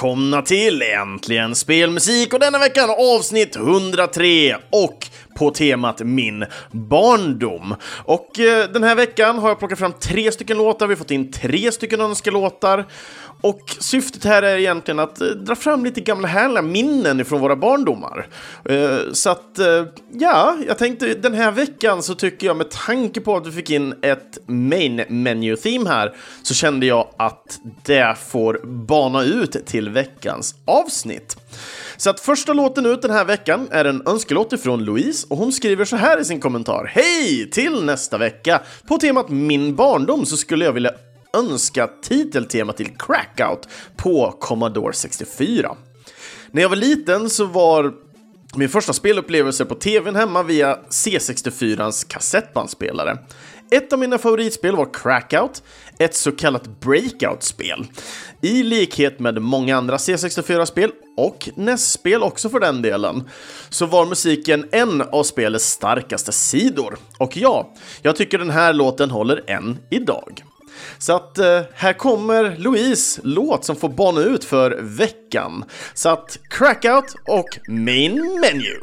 välkomna till Äntligen Spelmusik och denna veckan avsnitt 103 och på temat Min barndom. Och eh, den här veckan har jag plockat fram tre stycken låtar, vi har fått in tre stycken önskelåtar och syftet här är egentligen att eh, dra fram lite gamla härliga minnen från våra barndomar. Eh, så att, eh, ja, jag tänkte den här veckan så tycker jag med tanke på att vi fick in ett main menu theme här så kände jag att det får bana ut till veckans avsnitt. Så att första låten ut den här veckan är en önskelåt ifrån Louise och hon skriver så här i sin kommentar. Hej! Till nästa vecka! På temat min barndom så skulle jag vilja önska titeltema till Crackout på Commodore 64. När jag var liten så var min första spelupplevelse på tvn hemma via C64ans kassettbandspelare. Ett av mina favoritspel var Crackout, ett så kallat breakout-spel. I likhet med många andra C64-spel, och NES-spel också för den delen, så var musiken en av spelets starkaste sidor. Och ja, jag tycker den här låten håller än idag. Så att eh, här kommer Louise låt som får bana ut för veckan. Så att Crackout och Main Menu.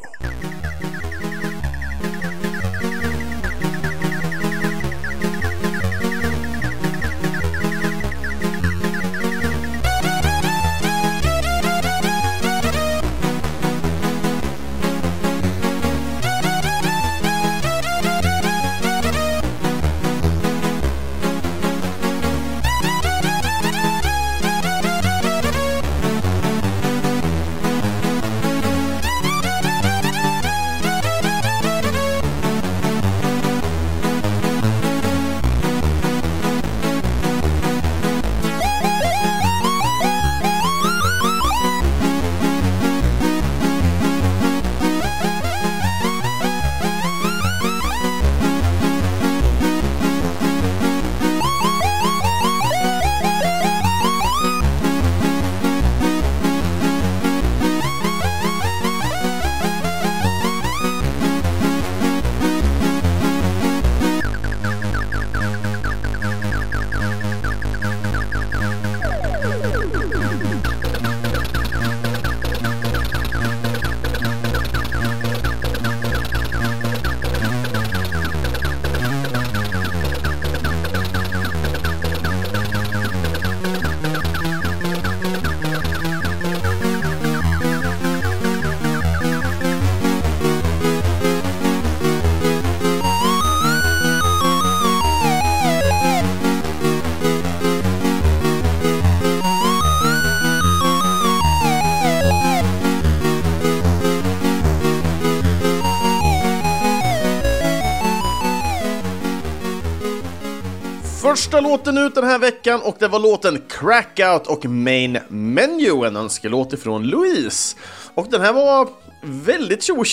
Första låten ut den här veckan och det var låten Crackout och Main Menu, en önskelåt ifrån Louise. Och den här var väldigt tjo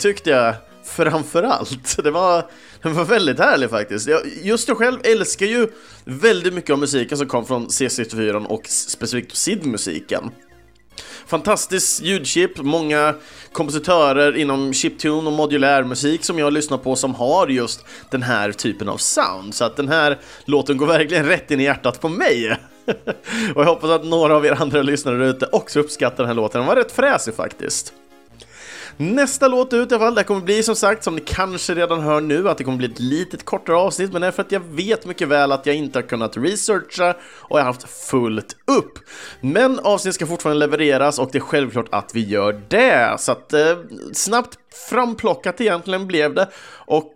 tyckte jag framförallt. Det var, den var väldigt härlig faktiskt. Jag, just jag själv älskar ju väldigt mycket av musiken som kom från C64 och specifikt SID-musiken. Fantastiskt ljudchip, många kompositörer inom chiptune och modulär musik som jag lyssnar på som har just den här typen av sound. Så att den här låten går verkligen rätt in i hjärtat på mig. och jag hoppas att några av er andra lyssnare ute också uppskattar den här låten. Den var rätt fräsig faktiskt. Nästa låt ut i alla fall, det kommer bli som sagt, som ni kanske redan hör nu, att det kommer bli ett litet kortare avsnitt, men det är för att jag vet mycket väl att jag inte har kunnat researcha och jag har haft fullt upp. Men avsnitt ska fortfarande levereras och det är självklart att vi gör det, så att eh, snabbt framplockat egentligen blev det. Och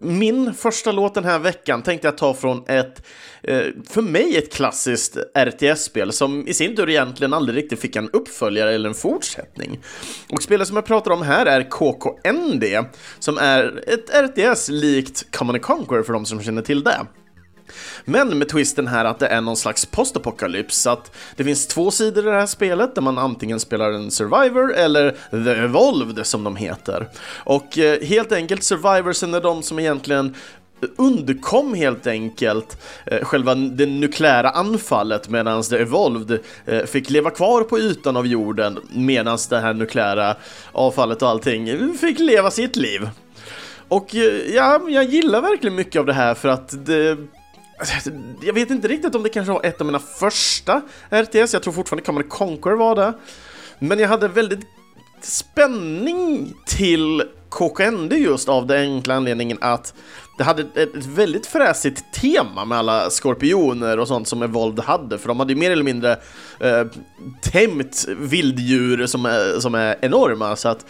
min första låt den här veckan tänkte jag ta från ett, eh, för mig ett klassiskt RTS-spel som i sin tur egentligen aldrig riktigt fick en uppföljare eller en fortsättning. Och spelet som jag pratar om här är KKND, som är ett RTS likt Common Conquer för de som känner till det. Men med twisten här att det är någon slags postapokalyps, att det finns två sidor i det här spelet där man antingen spelar en Survivor eller The Evolved som de heter. Och eh, helt enkelt Survivorsen är de som egentligen undkom helt enkelt eh, själva det nukleära anfallet medan The Evolved eh, fick leva kvar på ytan av jorden medan det här nukleära avfallet och allting fick leva sitt liv. Och eh, ja, jag gillar verkligen mycket av det här för att det jag vet inte riktigt om det kanske var ett av mina första RTS, jag tror fortfarande Command Conquer var det. Men jag hade väldigt spänning till KKND just av den enkla anledningen att det hade ett väldigt fräsigt tema med alla skorpioner och sånt som Evold hade, för de hade ju mer eller mindre eh, tämjt vilddjur som är, som är enorma, så att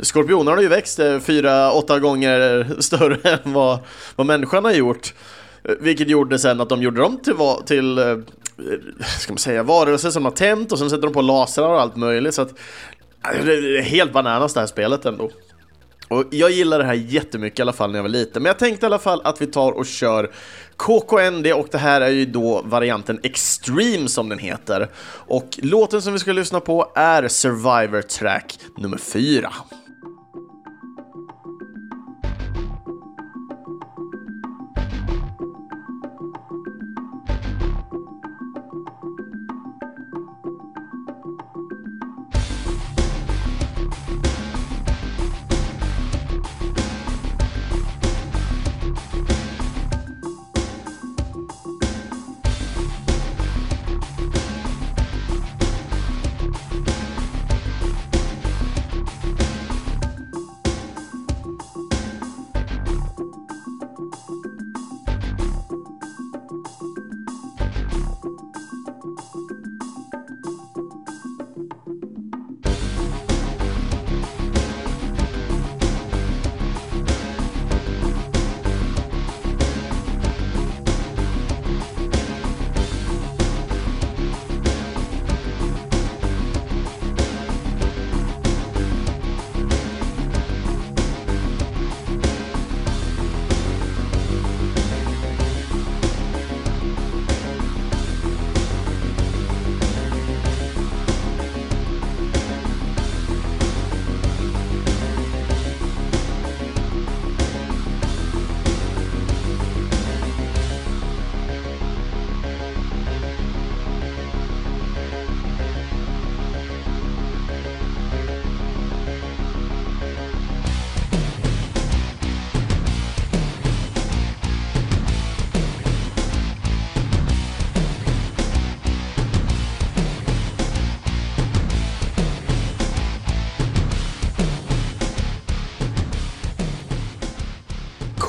skorpionerna har ju växt eh, fyra, åtta gånger större än vad, vad människan har gjort. Eh, vilket gjorde sen att de gjorde dem till, till eh, eh, ska man säga, varelser som har tänt och sen sätter de på lasrar och allt möjligt. Så att, det är helt bananas det här spelet ändå. Och jag gillar det här jättemycket i alla fall när jag var liten, men jag tänkte i alla fall att vi tar och kör KKND och det här är ju då varianten Extreme som den heter. Och låten som vi ska lyssna på är Survivor Track nummer 4.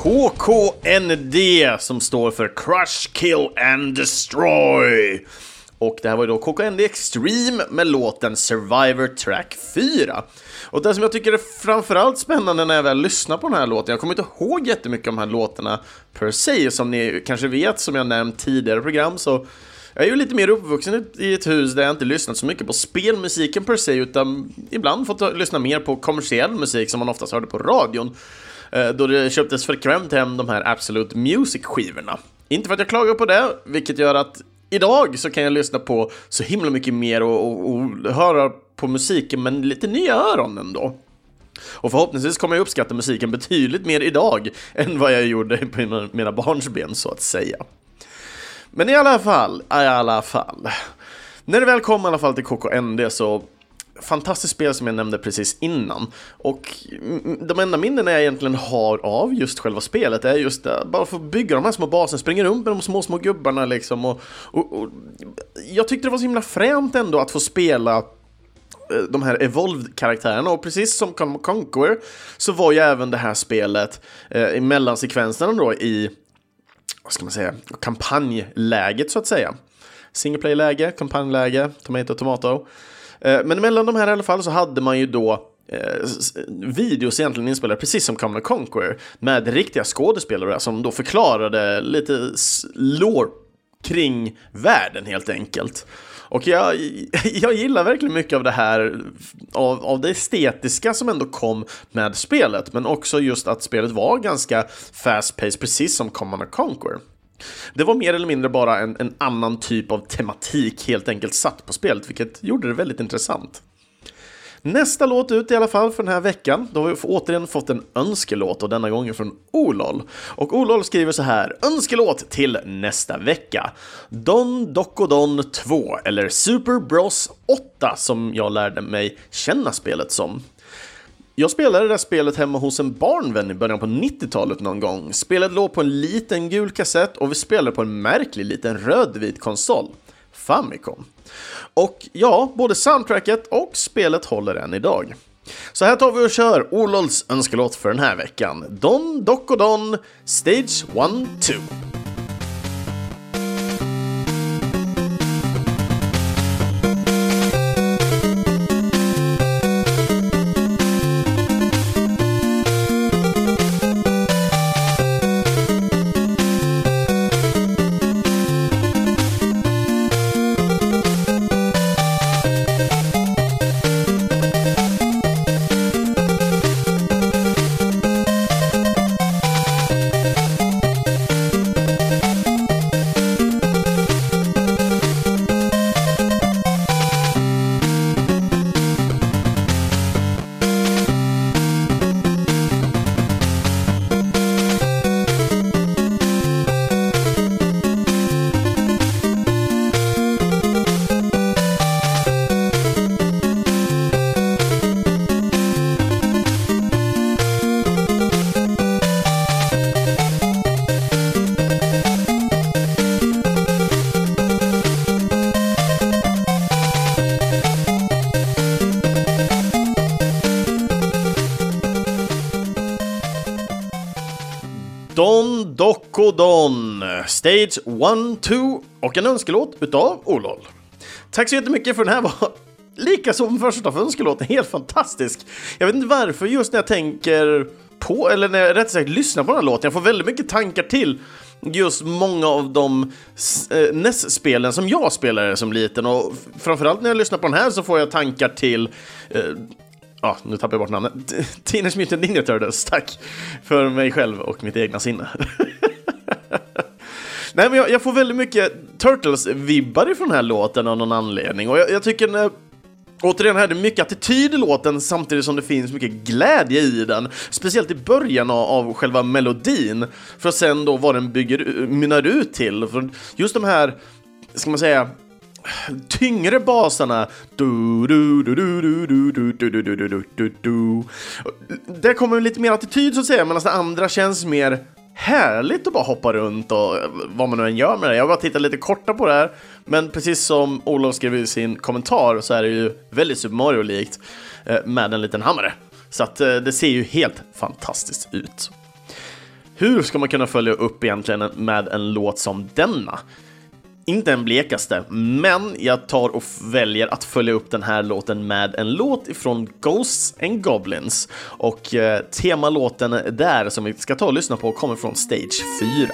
KKND som står för Crush, Kill and Destroy. Och det här var ju då KKND Extreme med låten Survivor Track 4. Och det som jag tycker är framförallt spännande när jag väl lyssnar på den här låten, jag kommer inte ihåg jättemycket om de här låtarna per se, som ni kanske vet, som jag nämnt tidigare program, så jag är ju lite mer uppvuxen i ett hus där jag inte lyssnat så mycket på spelmusiken per se, utan ibland fått lyssna mer på kommersiell musik som man oftast hörde på radion. Eh, då det köptes frekvent hem de här Absolute Music-skivorna. Inte för att jag klagar på det, vilket gör att idag så kan jag lyssna på så himla mycket mer och, och, och höra på musiken med lite nya öron ändå. Och förhoppningsvis kommer jag uppskatta musiken betydligt mer idag än vad jag gjorde på mina, mina barnsben så att säga. Men i alla fall, i alla fall. När det väl kom i alla fall till KKND så fantastiskt spel som jag nämnde precis innan. Och de enda minnen jag egentligen har av just själva spelet är just det, bara få bygga de här små baserna, springa runt med de små, små gubbarna liksom. Och, och, och jag tyckte det var så himla fränt ändå att få spela eh, de här Evolved-karaktärerna och precis som Conquer så var ju även det här spelet eh, i mellansekvenserna då i, vad ska man säga, kampanjläget så att säga. Single play-läge, kampanjläge, tomato, tomato. Eh, men mellan de här i alla fall så hade man ju då eh, videos egentligen inspelade precis som Common Conqueror med riktiga skådespelare som då förklarade lite lore kring världen helt enkelt. Och jag, jag gillar verkligen mycket av det här, av, av det estetiska som ändå kom med spelet, men också just att spelet var ganska fast-paced, precis som Common Conquer. Det var mer eller mindre bara en, en annan typ av tematik helt enkelt satt på spelet, vilket gjorde det väldigt intressant. Nästa låt ut i alla fall för den här veckan. Då har vi återigen fått en önskelåt och denna gången från Olol. Och Olol skriver så här, önskelåt till nästa vecka. Don Dokodon 2, eller Super Bros 8 som jag lärde mig känna spelet som. Jag spelade det där spelet hemma hos en barnvän i början på 90-talet någon gång. Spelet låg på en liten gul kassett och vi spelade på en märklig liten rödvit konsol. Famicom. Och ja, både soundtracket och spelet håller än idag. Så här tar vi och kör Olols önskelåt för den här veckan. Don Doco Don, Stage 1-2. Stage 1-2 och en önskelåt utav Olol. Tack så jättemycket för den här var lika som första för önskelåten, helt fantastisk. Jag vet inte varför just när jag tänker på, eller när jag rätt sagt lyssnar på den här låten, jag får väldigt mycket tankar till just många av de eh, NES-spelen som jag spelade som liten och framförallt när jag lyssnar på den här så får jag tankar till eh, Ja, nu tappar jag bort namnet. Teenage Mutant Ninja Turtles, tack! För mig själv och mitt egna sinne. Nej, men jag, jag får väldigt mycket Turtles-vibbar ifrån den här låten av någon anledning. Och jag, jag tycker när Återigen här, det är mycket attityd i låten samtidigt som det finns mycket glädje i den. Speciellt i början av själva melodin, för att sen då vad den bygger, mynnar ut till. För just de här, ska man säga, tyngre basarna. Där kommer lite mer attityd så att säga, medan det andra känns mer härligt att bara hoppa runt och vad man nu än gör med det. Jag har bara tittat lite korta på det här, men precis som Olof skrev i sin kommentar så är det ju väldigt Super Mario-likt eh, med en liten hammare. Så att eh, det ser ju helt fantastiskt ut. Hur ska man kunna följa upp egentligen med en låt som denna? Inte den blekaste, men jag tar och väljer att följa upp den här låten med en låt ifrån Ghosts and Goblins. Och eh, temalåten där som vi ska ta och lyssna på kommer från Stage 4.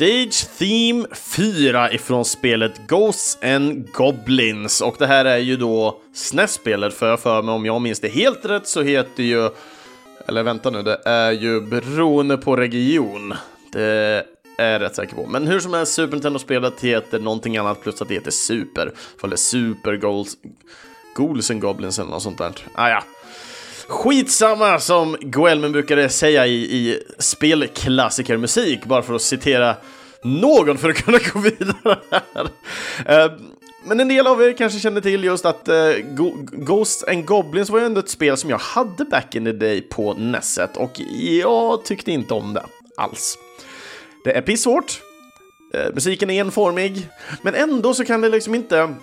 Stage Theme 4 ifrån spelet Ghosts and Goblins. Och det här är ju då SNES-spelet för jag för mig om jag minns det helt rätt så heter ju... Eller vänta nu, det är ju beroende på region. Det är jag rätt säker på. Men hur som helst, Super Nintendo-spelet heter någonting annat plus att det heter Super. Eller Super Goals... Ghouls and Goblins eller något sånt där. Ah, ja. Skitsamma som Guelmen brukade säga i, i spelklassikermusik, bara för att citera någon för att kunna gå vidare här. Eh, men en del av er kanske känner till just att eh, Ghosts and Goblins var ju ändå ett spel som jag hade back in the day på Nesset och jag tyckte inte om det alls. Det är pissvårt, eh, musiken är enformig, men ändå så kan det liksom inte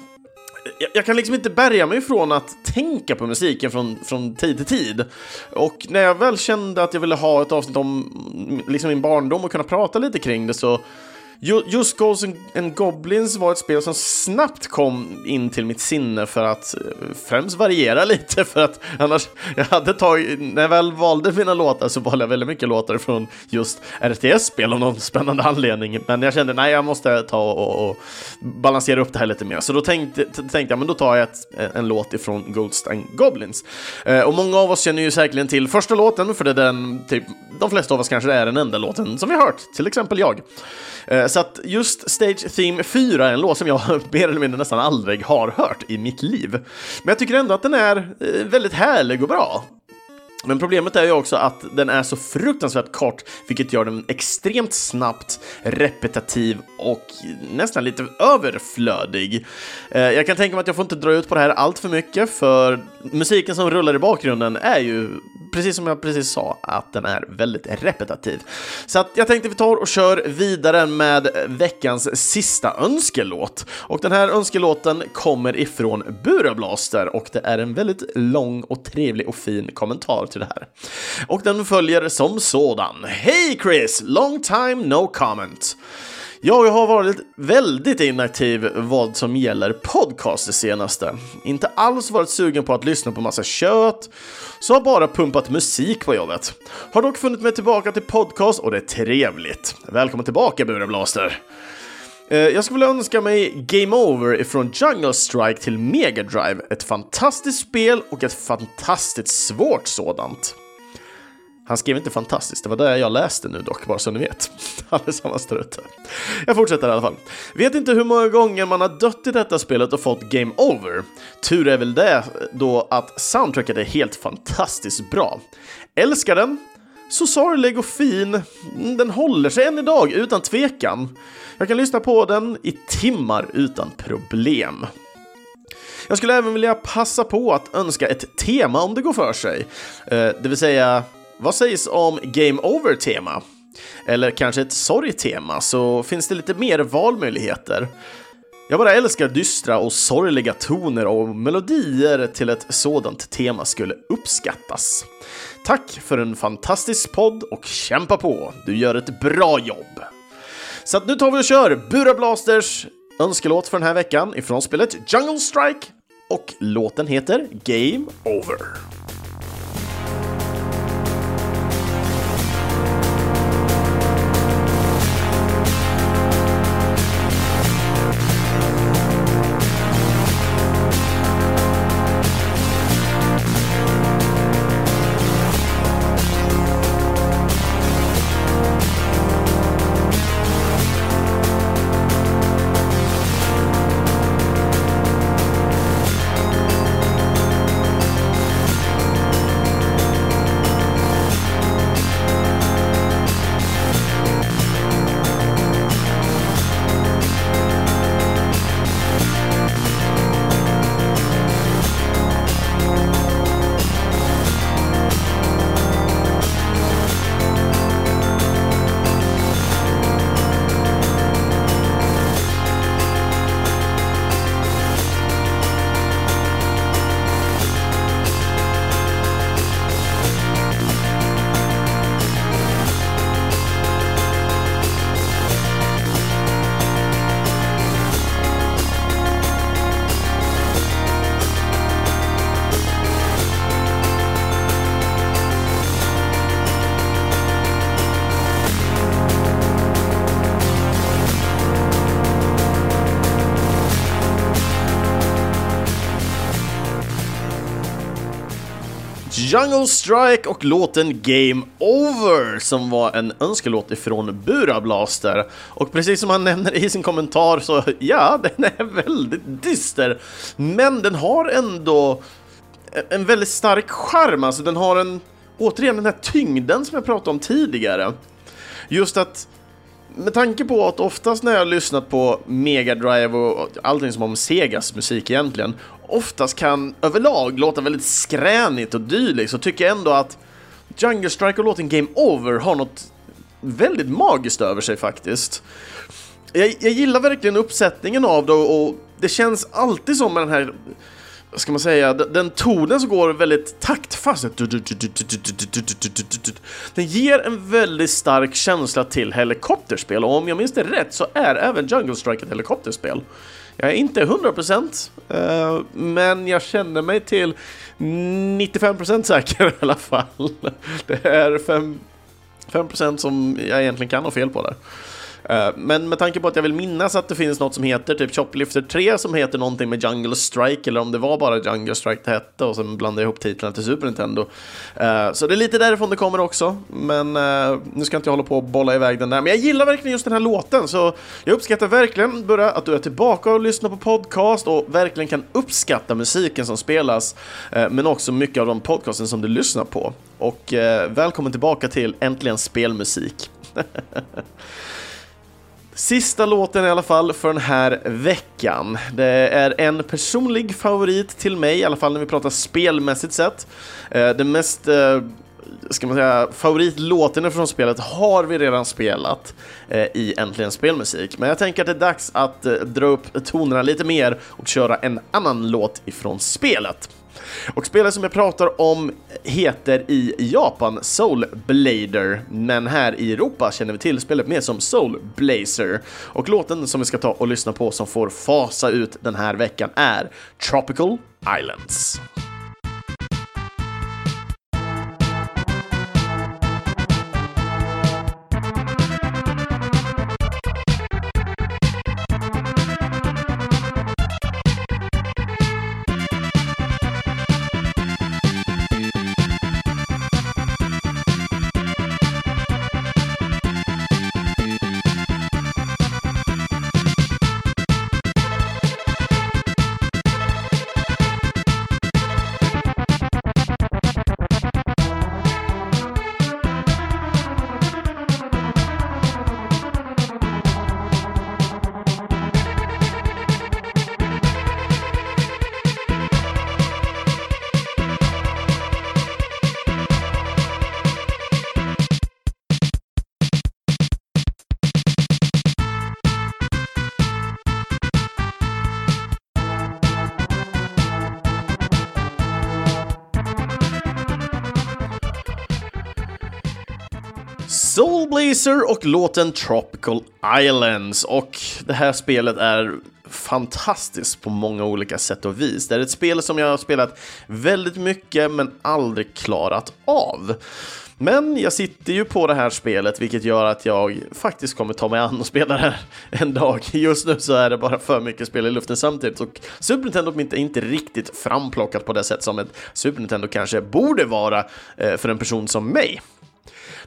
jag, jag, kan liksom inte bärga mig från att tänka på musiken från, från tid till tid. Och när jag väl kände att jag ville ha ett avsnitt om liksom min barndom och kunna prata lite kring det så Just Goals and Goblins var ett spel som snabbt kom in till mitt sinne för att eh, främst variera lite för att annars, jag hade tagit, när jag väl valde mina låtar så valde jag väldigt mycket låtar från just RTS-spel av någon spännande anledning. Men jag kände nej, jag måste ta och, och balansera upp det här lite mer. Så då tänkte, tänkte jag, men då tar jag ett, en låt ifrån Ghosts and Goblins. Eh, och många av oss känner ju säkerligen till första låten, för det är den, typ, de flesta av oss kanske är den enda låten som vi har hört, till exempel jag. Eh, så att just Stage Theme 4 är en låt som jag mer eller mindre nästan aldrig har hört i mitt liv. Men jag tycker ändå att den är eh, väldigt härlig och bra. Men problemet är ju också att den är så fruktansvärt kort, vilket gör den extremt snabbt repetitiv och nästan lite överflödig. Eh, jag kan tänka mig att jag får inte dra ut på det här allt för mycket, för musiken som rullar i bakgrunden är ju, precis som jag precis sa, att den är väldigt repetitiv. Så att jag tänkte vi tar och kör vidare med veckans sista önskelåt. Och den här önskelåten kommer ifrån Burablaster och det är en väldigt lång och trevlig och fin kommentar till det här. Och den följer som sådan. Hej Chris! Long time no comment. Jag har varit väldigt inaktiv vad som gäller podcast det senaste. Inte alls varit sugen på att lyssna på massa kött, så har bara pumpat musik på jobbet. Har dock funnit mig tillbaka till podcast och det är trevligt. Välkommen tillbaka Bureblaster! Eh, jag skulle vilja önska mig Game Over ifrån Jungle Strike till Mega Drive. Ett fantastiskt spel och ett fantastiskt svårt sådant. Han skrev inte fantastiskt, det var det jag läste nu dock, bara så ni vet. Allesammans där ute. Jag fortsätter i alla fall. Vet inte hur många gånger man har dött i detta spelet och fått game over. Tur är väl det då att soundtracket är helt fantastiskt bra. Älskar den. Så sorglig och fin. Mm, den håller sig än idag, utan tvekan. Jag kan lyssna på den i timmar utan problem. Jag skulle även vilja passa på att önska ett tema om det går för sig. Eh, det vill säga vad sägs om Game Over-tema? Eller kanske ett sorg-tema, så finns det lite mer valmöjligheter. Jag bara älskar dystra och sorgliga toner och melodier till ett sådant tema skulle uppskattas. Tack för en fantastisk podd och kämpa på, du gör ett bra jobb! Så att nu tar vi och kör Bura Blasters önskelåt för den här veckan ifrån spelet Jungle Strike och låten heter Game Over. Jungle Strike och låten Game Over som var en önskelåt ifrån Burablaster. Och precis som han nämner i sin kommentar så ja, den är väldigt dyster. Men den har ändå en väldigt stark charm, alltså den har en, återigen den här tyngden som jag pratade om tidigare. Just att med tanke på att oftast när jag har lyssnat på Mega Drive och allting som har med Segas musik egentligen, oftast kan överlag låta väldigt skränigt och dylikt, så tycker jag ändå att Jungle Strike och låten Game Over har något väldigt magiskt över sig faktiskt. Jag, jag gillar verkligen uppsättningen av det och det känns alltid som med den här ska man säga, den tonen som går väldigt taktfast. Den ger en väldigt stark känsla till helikopterspel och om jag minns det rätt så är även Jungle Strike ett helikopterspel. Jag är inte 100% men jag känner mig till 95% säker i alla fall. Det är 5%, 5 som jag egentligen kan ha fel på där. Eh, men med tanke på att jag vill minnas att det finns något som heter typ Choplifter 3 som heter någonting med Jungle Strike eller om det var bara Jungle Strike det hette och sen blandade jag ihop titlarna till Super Nintendo. Eh, så det är lite därifrån det kommer också. Men eh, nu ska inte jag hålla på och bolla iväg den där. Men jag gillar verkligen just den här låten så jag uppskattar verkligen Burra att du är tillbaka och lyssnar på podcast och verkligen kan uppskatta musiken som spelas men också mycket av de podcasten som du lyssnar på. Och välkommen tillbaka till Äntligen Spelmusik. Sista låten i alla fall för den här veckan. Det är en personlig favorit till mig, i alla fall när vi pratar spelmässigt sett. Eh, den mest eh, ska man säga, favoritlåten från spelet har vi redan spelat eh, i Äntligen Spelmusik. Men jag tänker att det är dags att dra upp tonerna lite mer och köra en annan låt ifrån spelet. Och spelet som jag pratar om heter i Japan Soul Blader, men här i Europa känner vi till spelet mer som Soul Blazer. Och låten som vi ska ta och lyssna på som får fasa ut den här veckan är Tropical Islands. Blazer och låten Tropical Islands. Och det här spelet är fantastiskt på många olika sätt och vis. Det är ett spel som jag har spelat väldigt mycket men aldrig klarat av. Men jag sitter ju på det här spelet, vilket gör att jag faktiskt kommer ta mig an och spela det här en dag. Just nu så är det bara för mycket spel i luften samtidigt och Super Nintendo är inte riktigt framplockat på det sätt som ett Super Nintendo kanske borde vara eh, för en person som mig.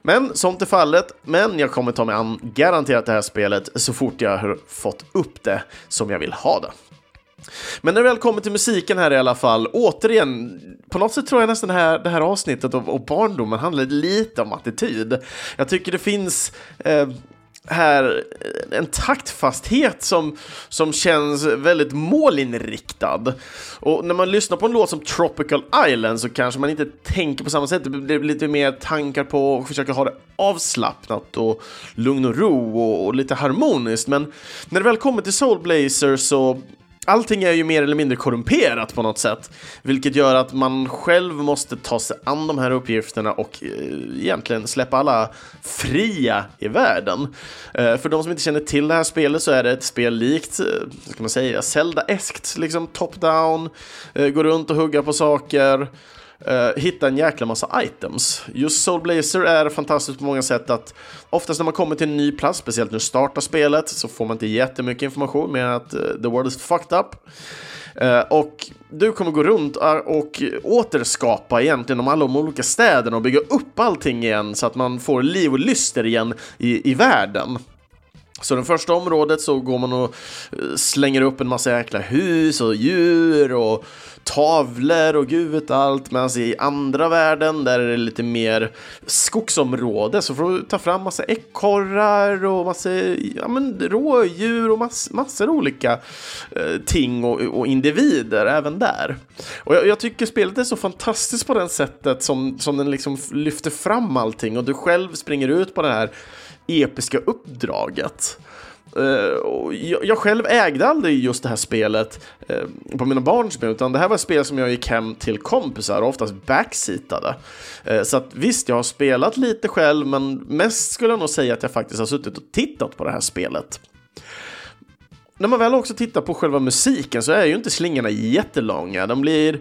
Men sånt är fallet, men jag kommer ta mig an garanterat det här spelet så fort jag har fått upp det som jag vill ha det. Men när det väl kommer till musiken här i alla fall, återigen, på något sätt tror jag nästan det här, det här avsnittet och, och barndomen handlar lite om attityd. Jag tycker det finns eh, här en taktfasthet som, som känns väldigt målinriktad. Och när man lyssnar på en låt som Tropical Island så kanske man inte tänker på samma sätt. Det blir lite mer tankar på att försöka ha det avslappnat och lugn och ro och, och lite harmoniskt. Men när det väl kommer till Soul Blazer så allting är ju mer eller mindre korrumperat på något sätt, vilket gör att man själv måste ta sig an de här uppgifterna och eh, egentligen släppa alla fria i världen. Eh, för de som inte känner till det här spelet så är det ett spel likt, eh, ska man säga, Zelda-eskt, liksom top-down, eh, gå runt och hugga på saker, uh, hitta en jäkla massa items. Just Soul Blazer är fantastiskt på många sätt att oftast när man kommer till en ny plats, speciellt när du startar spelet, så får man inte jättemycket information mer än att uh, the world is fucked up. Uh, och du kommer gå runt och återskapa egentligen de alla de olika städerna och bygga upp allting igen så att man får liv och lyster igen i, i världen. Så det första området så går man och slänger upp en massa jäkla hus och djur och tavlor och gud vet allt. Medan i andra världen, där är det lite mer skogsområde, så får du ta fram massa ekorrar och massa ja, men, rådjur och mass, massor olika eh, ting och, och, individer även där. Och jag, jag, tycker spelet är så fantastiskt på det sättet som, som den liksom lyfter fram allting och du själv springer ut på det här episka uppdraget. Uh, jag, själv ägde aldrig just det här spelet uh, på mina barns spel, utan det här var ett spel som jag gick hem till kompisar, och oftast backseatade. Uh, så att visst, jag har spelat lite själv, men mest skulle jag nog säga att jag faktiskt har suttit och tittat på det här spelet. När man väl också tittar på själva musiken så är ju inte slingorna jättelånga, de blir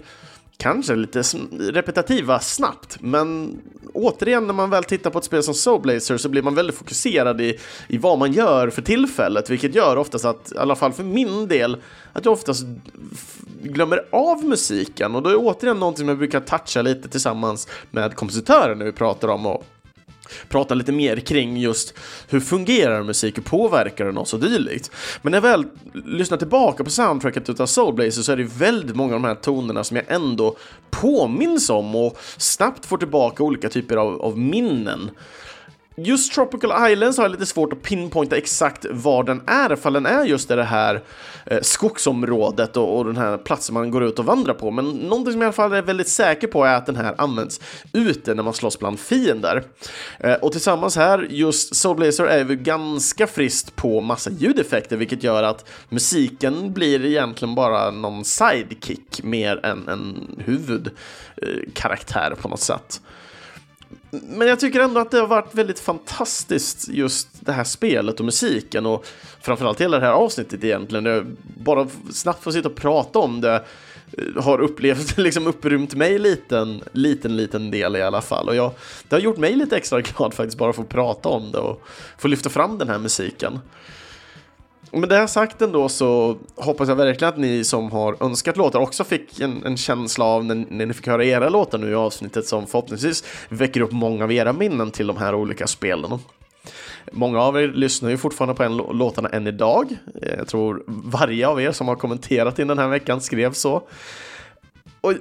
kanske lite repetitiva snabbt, men återigen när man väl tittar på ett spel som Soul Blazer så blir man väldigt fokuserad i, i vad man gör för tillfället, vilket gör oftast att, i alla fall för min del, att jag oftast glömmer av musiken. Och då är det återigen någonting som jag brukar toucha lite tillsammans med kompositören när vi pratar om och prata lite mer kring just hur fungerar musik, hur påverkar den oss och dylikt. Men när jag väl lyssnar tillbaka på soundtracket utav Soulblazer så är det väldigt många av de här tonerna som jag ändå påminns om och snabbt får tillbaka olika typer av, av minnen. Just Tropical Islands har jag lite svårt att pinpointa exakt var den är, ifall den är just i det här eh, skogsområdet och, och, den här platsen man går ut och vandrar på. Men någonting som jag i alla fall är väldigt säker på är att den här används ute när man slåss bland fiender. Eh, och tillsammans här, just Soul Blazer är ju ganska friskt på massa ljudeffekter, vilket gör att musiken blir egentligen bara någon sidekick mer än en huvudkaraktär på något sätt. Men jag tycker ändå att det har varit väldigt fantastiskt just det här spelet och musiken och framförallt hela det här avsnittet egentligen. Jag bara snabbt få sitta och prata om det eh, har upplevt, liksom upprymt mig liten, liten, liten del i alla fall. Och jag, det har gjort mig lite extra glad faktiskt bara för att prata om det och få lyfta fram den här musiken. Med det sagt ändå så hoppas jag verkligen att ni som har önskat låtar också fick en, en känsla av när, när, ni fick höra era låtar nu i avsnittet som förhoppningsvis väcker upp många av era minnen till de här olika spelen. Många av er lyssnar ju fortfarande på en låtarna än idag. Jag tror varje av er som har kommenterat in den här veckan skrev så. Och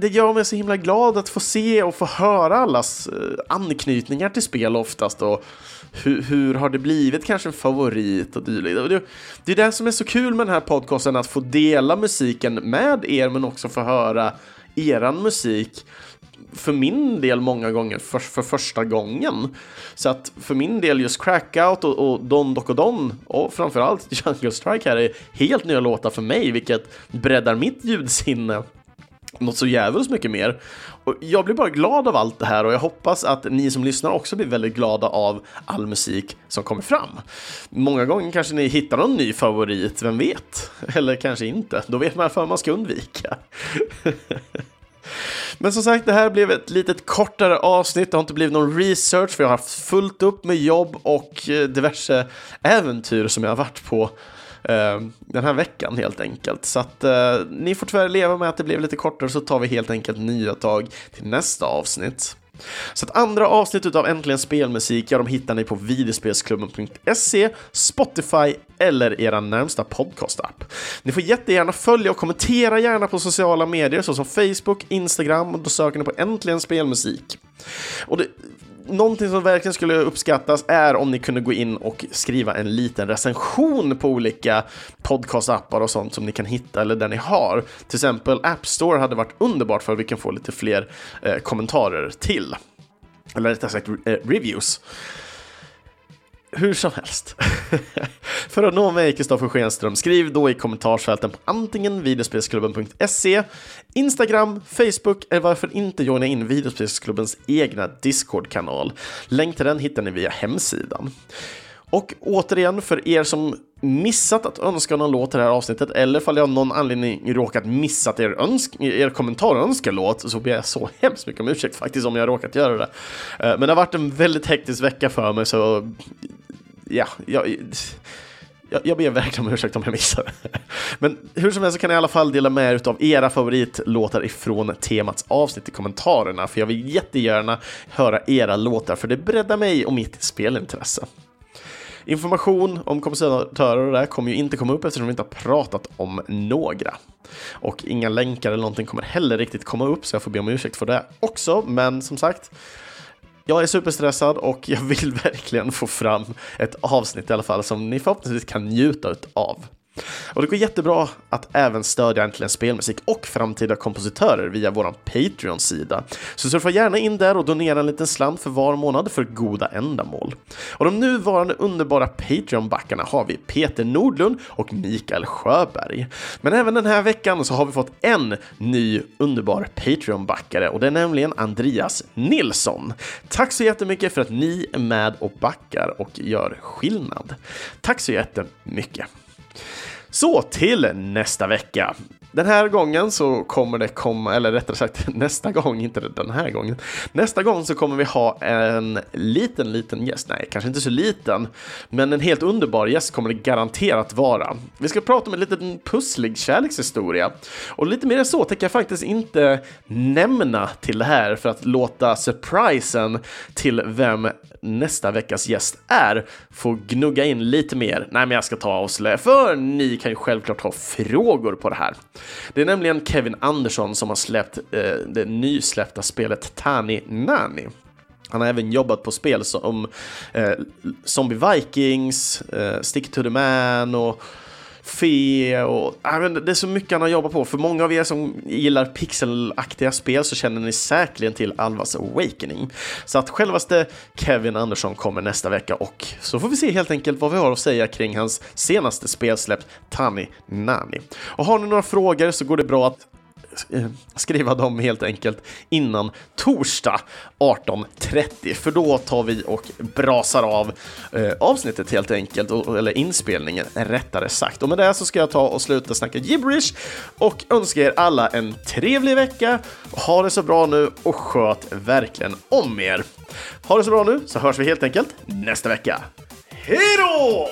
det gör mig så himla glad att få se och få höra allas eh, anknytningar till spel oftast och hur, hur har det blivit kanske en favorit och dylikt. Det, det är det som är så kul med den här podcasten, att få dela musiken med er men också få höra eran musik för min del många gånger för, för första gången. Så att för min del just Crackout och, och Don Doko Don och framförallt Jungle Strike här är helt nya låtar för mig, vilket breddar mitt ljudsinne något så jävligt mycket mer. Och jag blir bara glad av allt det här och jag hoppas att ni som lyssnar också blir väldigt glada av all musik som kommer fram. Många gånger kanske ni hittar någon ny favorit, vem vet? Eller kanske inte, då vet man varför man ska undvika. Men som sagt, det här blev ett litet kortare avsnitt. Det har inte blivit någon research för jag har haft fullt upp med jobb och eh, diverse äventyr som jag har varit på Eh, den här veckan helt enkelt. Så att eh, ni får tyvärr leva med att det blev lite kortare så tar vi helt enkelt nya tag till nästa avsnitt. Så att andra avsnitt av Äntligen Spelmusik, ja, de hittar ni på videospelsklubben.se, Spotify eller era närmsta podcastapp. Ni får jättegärna följa och kommentera gärna på sociala medier såsom Facebook, Instagram och då söker ni på Äntligen Spelmusik. Och det, någonting som verkligen skulle uppskattas är om ni kunde gå in och skriva en liten recension på olika podcastappar och sånt som ni kan hitta eller där ni har. Till exempel App Store hade varit underbart för att vi kan få lite fler eh, kommentarer till. Eller rättare sagt re eh, reviews. Hur som helst. För att nå mig, Kristoffer Schenström, skriv då i kommentarsfälten på antingen videospelsklubben.se, Instagram, Facebook eller varför inte joina in videospelsklubbens egna Discord-kanal. Länk till den hittar ni via hemsidan. Och återigen, för er som missat att önska någon låt i det här avsnittet, eller om jag av någon anledning råkat missat er, önsk er kommentar och önskelåt, så ber jag så hemskt mycket om ursäkt faktiskt om jag råkat göra det. Eh, men det har varit en väldigt hektisk vecka för mig, så ja, jag, jag, ber verkligen om ursäkt om jag missar. Men hur som helst så kan jag i alla fall dela med er av era favoritlåtar ifrån temats avsnitt i kommentarerna, för jag vill jättegärna höra era låtar, för det breddar mig och mitt spelintresse. Information om kompositörer och det kommer ju inte komma upp eftersom vi inte har pratat om några. Och inga länkar eller någonting kommer heller riktigt komma upp, så jag får be om ursäkt för det också. Men som sagt, jag är superstressad och jag vill verkligen få fram ett avsnitt i alla fall som ni förhoppningsvis kan njuta av. Och det går jättebra att även stödja Äntligen Spelmusik och framtida kompositörer via vår Patreon-sida. Så surfa gärna in där och donera en liten slant för var månad för goda ändamål. Och de nuvarande underbara Patreon-backarna har vi Peter Nordlund och Mikael Sjöberg. Men även den här veckan så har vi fått en ny underbar Patreon-backare och det är nämligen Andreas Nilsson. Tack så jättemycket för att ni är med och backar och gör skillnad. Tack så jättemycket. Så till nästa vecka. Den här gången så kommer det komma, eller rättare sagt nästa gång, inte den här gången. Nästa gång så kommer vi ha en liten, liten gäst. Nej, kanske inte så liten, men en helt underbar gäst kommer det garanterat vara. Vi ska prata om en liten pusslig kärlekshistoria. Och lite mer än så tänker jag faktiskt inte nämna till det här för att låta surprisen till vem nästa veckas gäst är får gnugga in lite mer. Nej, men jag ska ta och avslöja, för ni kan ju självklart ha frågor på det här. Det är nämligen Kevin Andersson som har släppt eh, det nysläppta spelet Tani Nani. Han har även jobbat på spel som eh, Zombie Vikings, eh, Stick to the Man och Fe och äh, det är så mycket han har jobbat på. För många av er som gillar pixelaktiga spel så känner ni säkerligen till Alvas Awakening. Så att självaste Kevin Andersson kommer nästa vecka och så får vi se helt enkelt vad vi har att säga kring hans senaste spelsläpp Tani Nani. Och har ni några frågor så går det bra att Eh, skriva dem helt enkelt innan torsdag 18.30 för då tar vi och brasar av eh, avsnittet helt enkelt, eller inspelningen rättare sagt. Och med det så ska jag ta och sluta snacka gibberish och önska er alla en trevlig vecka. Ha det så bra nu och sköt verkligen om er. Ha det så bra nu så hörs vi helt enkelt nästa vecka. Hej då!